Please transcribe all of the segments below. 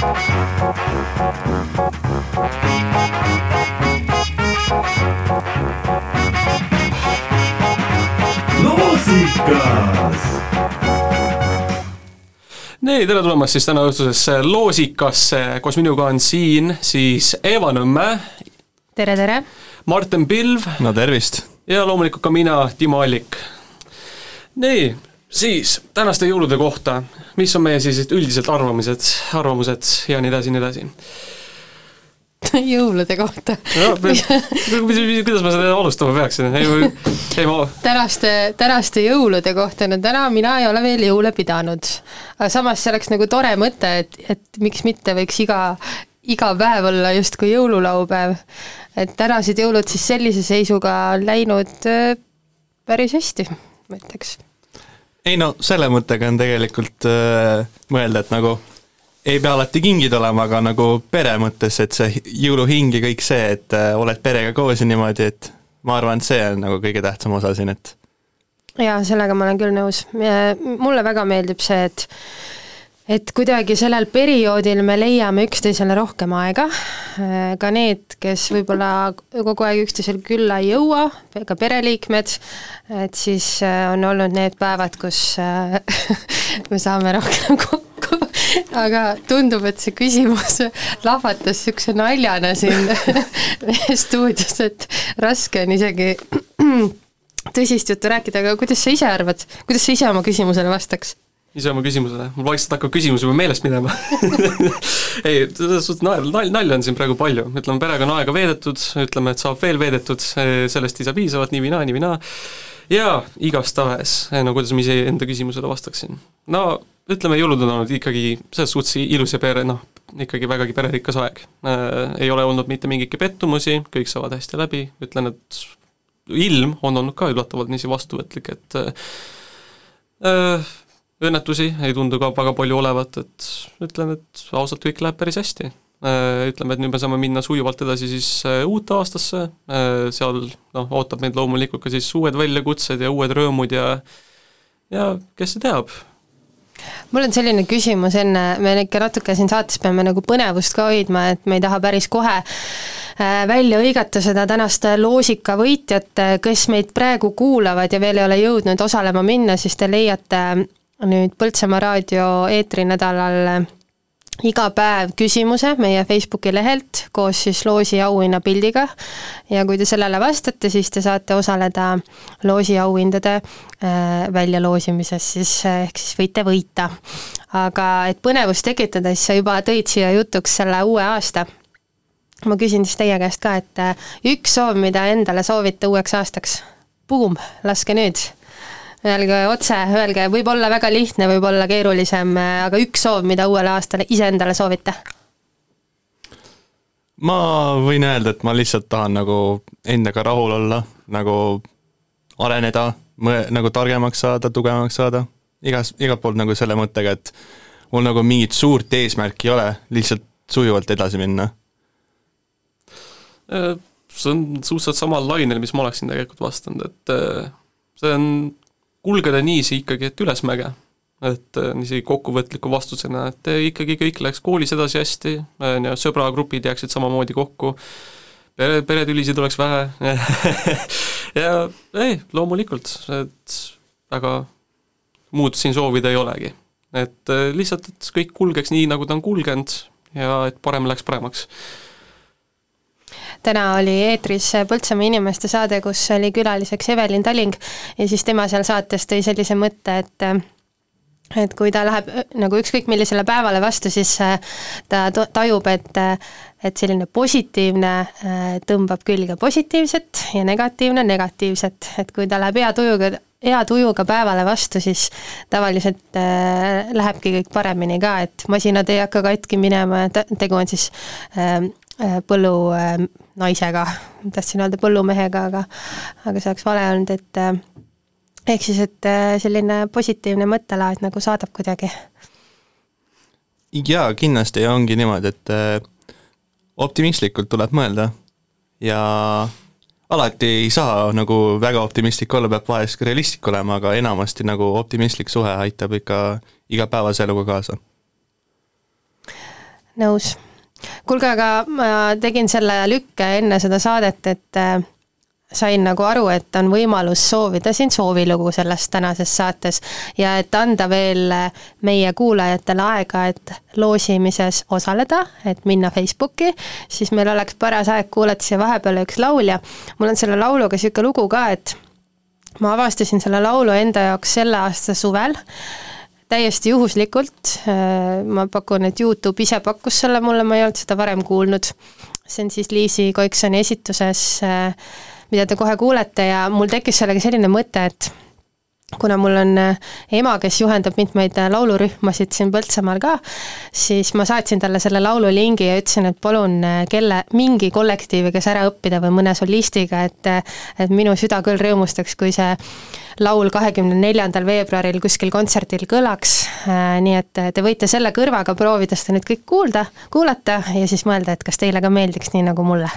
loosikas nii, tere tulemast siis täna õhtusesse Loosikasse, koos minuga on siin siis Eva Nõmme. tere, tere! Martin Pilv. no tervist! ja loomulikult ka mina, Timo Allik. nii, siis tänaste jõulude kohta, mis on meie sellised üldised arvamused, arvamused ja nii edasi, nii edasi jõulude kohta no, kuidas ma seda alustama peaksin, ei, ei ma tänaste, tänaste jõulude kohta, no täna mina ei ole veel jõule pidanud. aga samas see oleks nagu tore mõte, et, et miks mitte võiks iga, iga päev olla justkui jõululaupäev. et tänased jõulud siis sellise seisuga läinud äh, päris hästi, ma ütleks. Ei no selle mõttega on tegelikult äh, mõelda, et nagu ei pea alati kingid olema, aga nagu pere mõttes, et see jõuluhing ja kõik see, et äh, oled perega koos ja niimoodi, et ma arvan, et see on nagu kõige tähtsam osa siin, et jaa, sellega ma olen küll nõus. mulle väga meeldib see, et et kuidagi sellel perioodil me leiame üksteisele rohkem aega, äh, ka need, kes võib-olla kogu aeg üksteisele külla ei jõua, ka pereliikmed, et siis äh, on olnud need päevad, kus me saame rohkem kokku. Aga tundub, et see küsimus lahvatas niisuguse naljana siin meie stuudios, et raske on isegi tõsist juttu rääkida, aga kuidas sa ise arvad, kuidas sa ise oma küsimusele vastaks? Ise oma küsimusele, mul vaikselt hakkab küsimus juba meelest minema. Ei, selles suhtes nalja, nalja, nalja on siin praegu palju, ütleme, perega on aega veedetud, ütleme, et saab veel veedetud, sellest ei saa piisavalt nii või naa, nii või naa, jaa, igastahes, no kuidas ma ise enda küsimusele vastaksin? no ütleme, jõulud on olnud ikkagi selles suhtes ilus ja pere, noh, ikkagi vägagi pererikas aeg. Äh,. ei ole olnud mitte mingeid pettumusi, kõik saavad hästi läbi, ütlen, et ilm on olnud ka üllatavalt niiviisi vastuvõtlik, et äh, õnnetusi ei tundu ka väga palju olevat, et ütlen, et ausalt kõik läheb päris hästi. Äh,. Ütleme, et nüüd me saame minna sujuvalt edasi siis äh, uute aastasse. Äh,, seal noh, ootab meid loomulikult ka siis uued väljakutsed ja uued rõõmud ja ja kes teab, mul on selline küsimus enne, me ikka natuke siin saates peame nagu põnevust ka hoidma, et me ei taha päris kohe välja hõigata seda tänast loosika võitjat, kes meid praegu kuulavad ja veel ei ole jõudnud osalema minna, siis te leiate nüüd Põltsamaa raadio eetrinädalal iga päev küsimuse meie Facebooki lehelt koos siis loosi auhinnapildiga ja kui te sellele vastate, siis te saate osaleda loosi auhindade äh, väljaloosimises siis, äh, ehk siis võite võita. aga et põnevust tekitada, siis sa juba tõid siia jutuks selle uue aasta. ma küsin siis teie käest ka, et üks soov, mida endale soovite uueks aastaks? Buum, laske nüüd Öelge otse, öelge, võib olla väga lihtne, võib olla keerulisem, aga üks soov, mida uuele aastale iseendale soovite? ma võin öelda, et ma lihtsalt tahan nagu endaga rahul olla, nagu areneda, nagu targemaks saada, tugevamaks saada, igas, igalt poolt nagu selle mõttega, et mul nagu mingit suurt eesmärki ei ole, lihtsalt sujuvalt edasi minna. Äh, see on suhteliselt samal lainel, mis ma oleksin tegelikult vastanud, et äh, see on kulgeda niiviisi ikkagi, et ülesmäge. et äh, niiviisi kokkuvõtliku vastusena, et äh, ikkagi kõik läks koolis edasi hästi, äh, sõbragrupid jääksid samamoodi kokku, pere, peretülisid oleks vähe ja ei, loomulikult, et väga muud siin soovida ei olegi. et lihtsalt, et kõik kulgeks nii, nagu ta on kulgenud ja et parem läheks paremaks täna oli eetris Põltsamaa inimeste saade, kus oli külaliseks Evelin Taling ja siis tema seal saates tõi sellise mõtte, et et kui ta läheb nagu ükskõik millisele päevale vastu, siis ta tajub, et et selline positiivne tõmbab külge positiivset ja negatiivne negatiivset, et kui ta läheb hea tujuga, hea tujuga päevale vastu, siis tavaliselt äh, lähebki kõik paremini ka, et masinad ei hakka katki minema tegu on siis äh, põllunaisega, tahtsin öelda põllumehega, aga aga see oleks vale olnud, et äh, ehk siis, et äh, selline positiivne mõttelaad nagu saadab kuidagi. jaa, kindlasti ongi niimoodi, et äh, optimistlikult tuleb mõelda ja alati ei saa nagu väga optimistlik olla, peab vahest ka realistlik olema, aga enamasti nagu optimistlik suhe aitab ikka igapäevase eluga kaasa nõus. Kuulge, aga ma tegin selle lükke enne seda saadet, et äh, sain nagu aru, et on võimalus soovida siin soovilugu selles tänases saates ja et anda veel meie kuulajatele aega, et loosimises osaleda, et minna Facebooki, siis meil oleks paras aeg kuulata siia vahepeale üks laul ja mul on selle lauluga niisugune lugu ka, et ma avastasin selle laulu enda jaoks selle aasta suvel, täiesti juhuslikult, ma pakun, et Youtube ise pakkus selle mulle, ma ei olnud seda varem kuulnud. see on siis Liisi Koiksoni esituses äh, mida te kohe kuulete ja mul tekkis sellega selline mõte, et kuna mul on äh, ema, kes juhendab mitmeid äh, laulurühmasid siin Põltsamaal ka, siis ma saatsin talle selle laululingi ja ütlesin, et palun äh, kelle, mingi kollektiivi, kes ära õppida või mõne solistiga, et et minu süda küll rõõmustaks, kui see laul kahekümne neljandal veebruaril kuskil kontserdil kõlaks, nii et te võite selle kõrvaga proovida seda nüüd kõik kuulda, kuulata ja siis mõelda, et kas teile ka meeldiks nii nagu mulle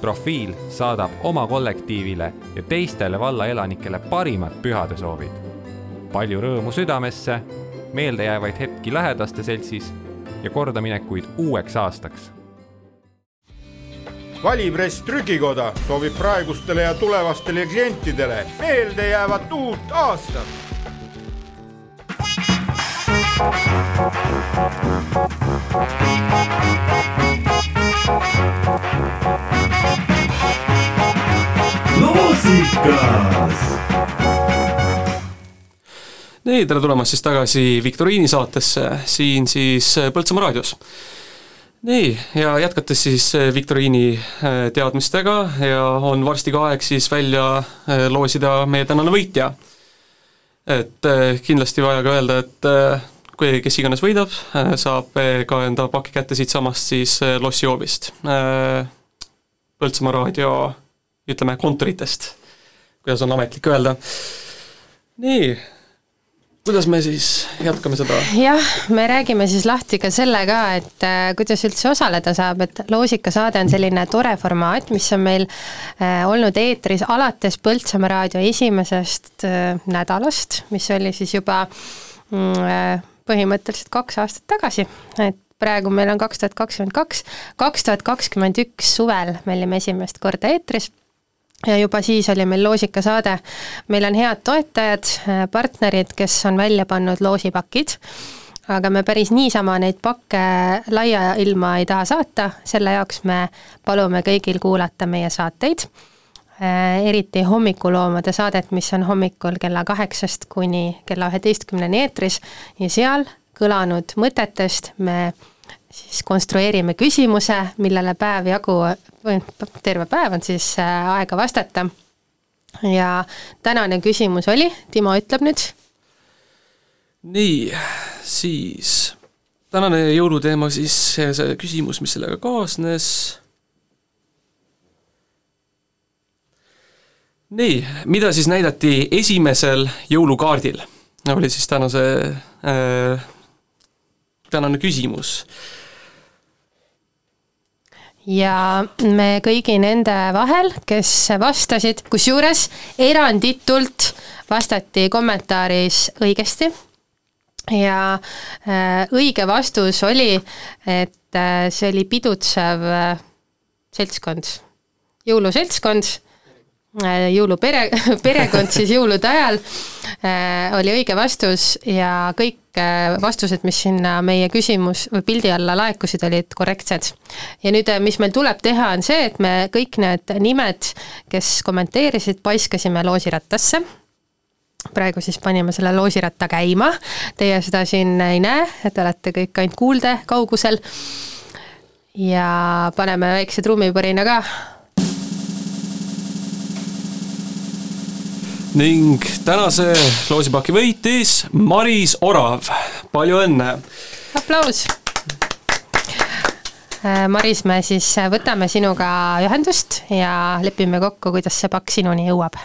profiil saadab oma kollektiivile ja teistele valla elanikele parimad pühadesoovid. palju rõõmu südamesse, meeldejäävaid hetki lähedaste seltsis ja kordaminekuid uueks aastaks. valipress Trükikoda soovib praegustele ja tulevastele klientidele meeldejäävat uut aastat. Loosikas. nii, tere tulemast siis tagasi viktoriini saatesse, siin siis Põltsamaa raadios. nii, ja jätkates siis viktoriini äh, teadmistega ja on varsti ka aeg siis välja äh, loosida meie tänane võitja. et äh, kindlasti vaja ka öelda, et äh, kui kes iganes võidab, saab ka enda paki kätte siitsamast siis lossihoovist. Põltsamaa raadio ütleme kontoritest, kuidas on ametlik öelda. nii kuidas me siis jätkame seda? jah, me räägime siis lahti ka selle ka, et äh, kuidas üldse osaleda saab, et loosikasaade on selline tore formaat, mis on meil äh, olnud eetris alates Põltsamaa raadio esimesest äh, nädalast, mis oli siis juba mm, äh, põhimõtteliselt kaks aastat tagasi, et praegu meil on kaks tuhat kakskümmend kaks, kaks tuhat kakskümmend üks suvel me olime esimest korda eetris ja juba siis oli meil loosikasaade. meil on head toetajad, partnerid, kes on välja pannud loosipakid, aga me päris niisama neid pakke laia ilma ei taha saata, selle jaoks me palume kõigil kuulata meie saateid, eriti hommikuloomade saadet, mis on hommikul kella kaheksast kuni kella üheteistkümneni eetris. Ja seal kõlanud mõtetest me siis konstrueerime küsimuse, millele päev jagu, või terve päev on siis äh, aega vastata. ja tänane küsimus oli, Timo ütleb nüüd. nii, siis tänane jõuluteema siis see, küsimus, mis sellega kaasnes. nii, mida siis näidati esimesel jõulukaardil, oli siis tänase äh, tänane küsimus. Ja me kõigi nende vahel, kes vastasid, kusjuures eranditult vastati kommentaaris õigesti. Ja äh, õige vastus oli, et äh, see oli pidutsev äh, seltskond, jõuluseltskond jõulupere, perekond siis jõulude ajal äh, oli õige vastus ja kõik äh, vastused, mis sinna meie küsimus või pildi alla laekusid, olid korrektsed. ja nüüd, mis meil tuleb teha, on see, et me kõik need nimed, kes kommenteerisid, paiskasime loosirattasse praegu siis panime selle loosiratta käima, teie seda siin ei näe, te olete kõik ainult kuulde kaugusel. ja paneme väikse trummipõrina ka ning tänase loosipaki võitis Maris Orav, palju õnne! aplaus! Äh, Maris, me siis võtame sinuga ühendust ja lepime kokku, kuidas see pakk sinuni jõuab.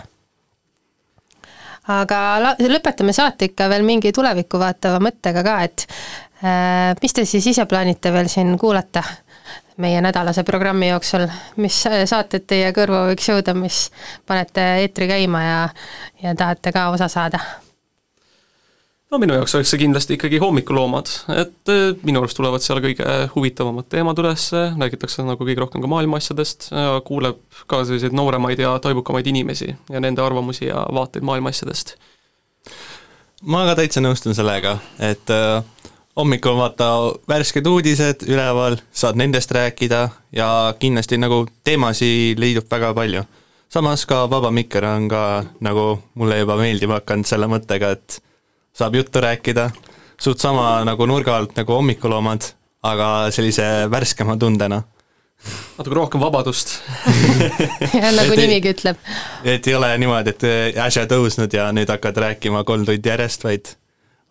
aga lõpetame saate ikka veel mingi tulevikku vaatava mõttega ka, et äh, mis te siis ise plaanite veel siin kuulata? Meie nädalase programmi jooksul, mis saated teie kõrvu võiks jõuda, mis panete eetri käima ja, ja tahate ka osa saada? no minu jaoks oleks see kindlasti ikkagi hommikuloomad, et eh, minu arust tulevad seal kõige huvitavamad teemad üles, räägitakse nagu kõige rohkem ka maailma asjadest, kuuleb ka selliseid nooremaid ja taibukamaid inimesi ja nende arvamusi ja vaateid maailma asjadest. ma ka täitsa nõustun sellega, et äh, hommikul vaata värsked uudised üleval, saad nendest rääkida ja kindlasti nagu teemasid leidub väga palju. samas ka Vaba Mikker on ka nagu mulle juba meeldima hakanud selle mõttega, et saab juttu rääkida, suht sama nagu nurga alt nagu hommikuloomad, aga sellise värskema tundena natuke rohkem vabadust nagu nimigi ütleb. et ei ole niimoodi, et äsja tõusnud ja nüüd hakkad rääkima kolm tundi järjest, vaid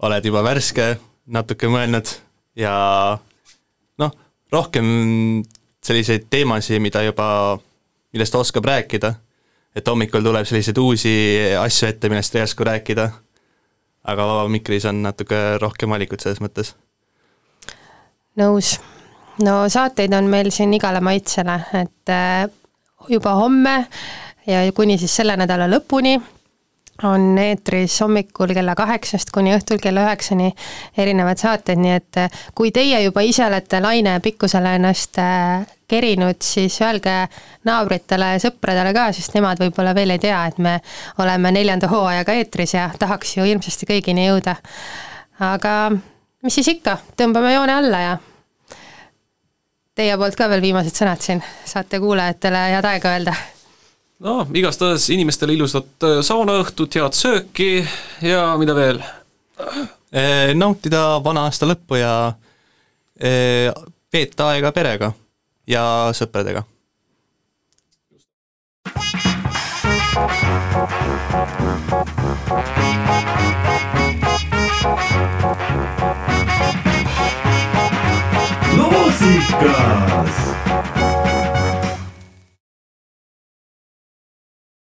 oled juba värske, natuke mõelnud ja noh, rohkem selliseid teemasid, mida juba, millest oskab rääkida. et hommikul tuleb selliseid uusi asju ette, millest oska rääkida. aga Vaba Mikris on natuke rohkem valikut selles mõttes. nõus. no saateid on meil siin igale maitsele, et äh, juba homme ja kuni siis selle nädala lõpuni on eetris hommikul kella kaheksast kuni õhtul kella üheksani erinevad saated, nii et eh, kui teie juba ise olete laine pikkusele ennast eh, kerinud, siis öelge naabritele ja sõpradele ka, sest nemad võib-olla veel ei tea, et me oleme neljanda hooajaga eetris ja tahaks ju hirmsasti kõigini jõuda. aga mis siis ikka, tõmbame joone alla ja teie poolt ka veel viimased sõnad siin, saate kuulajatele head aega öelda noh, igastahes inimestele ilusat äh, saunaõhtut, head sööki ja mida veel? Äh, nautida vana aasta lõppu ja äh, veeta aega perega ja sõpradega. Loosikast!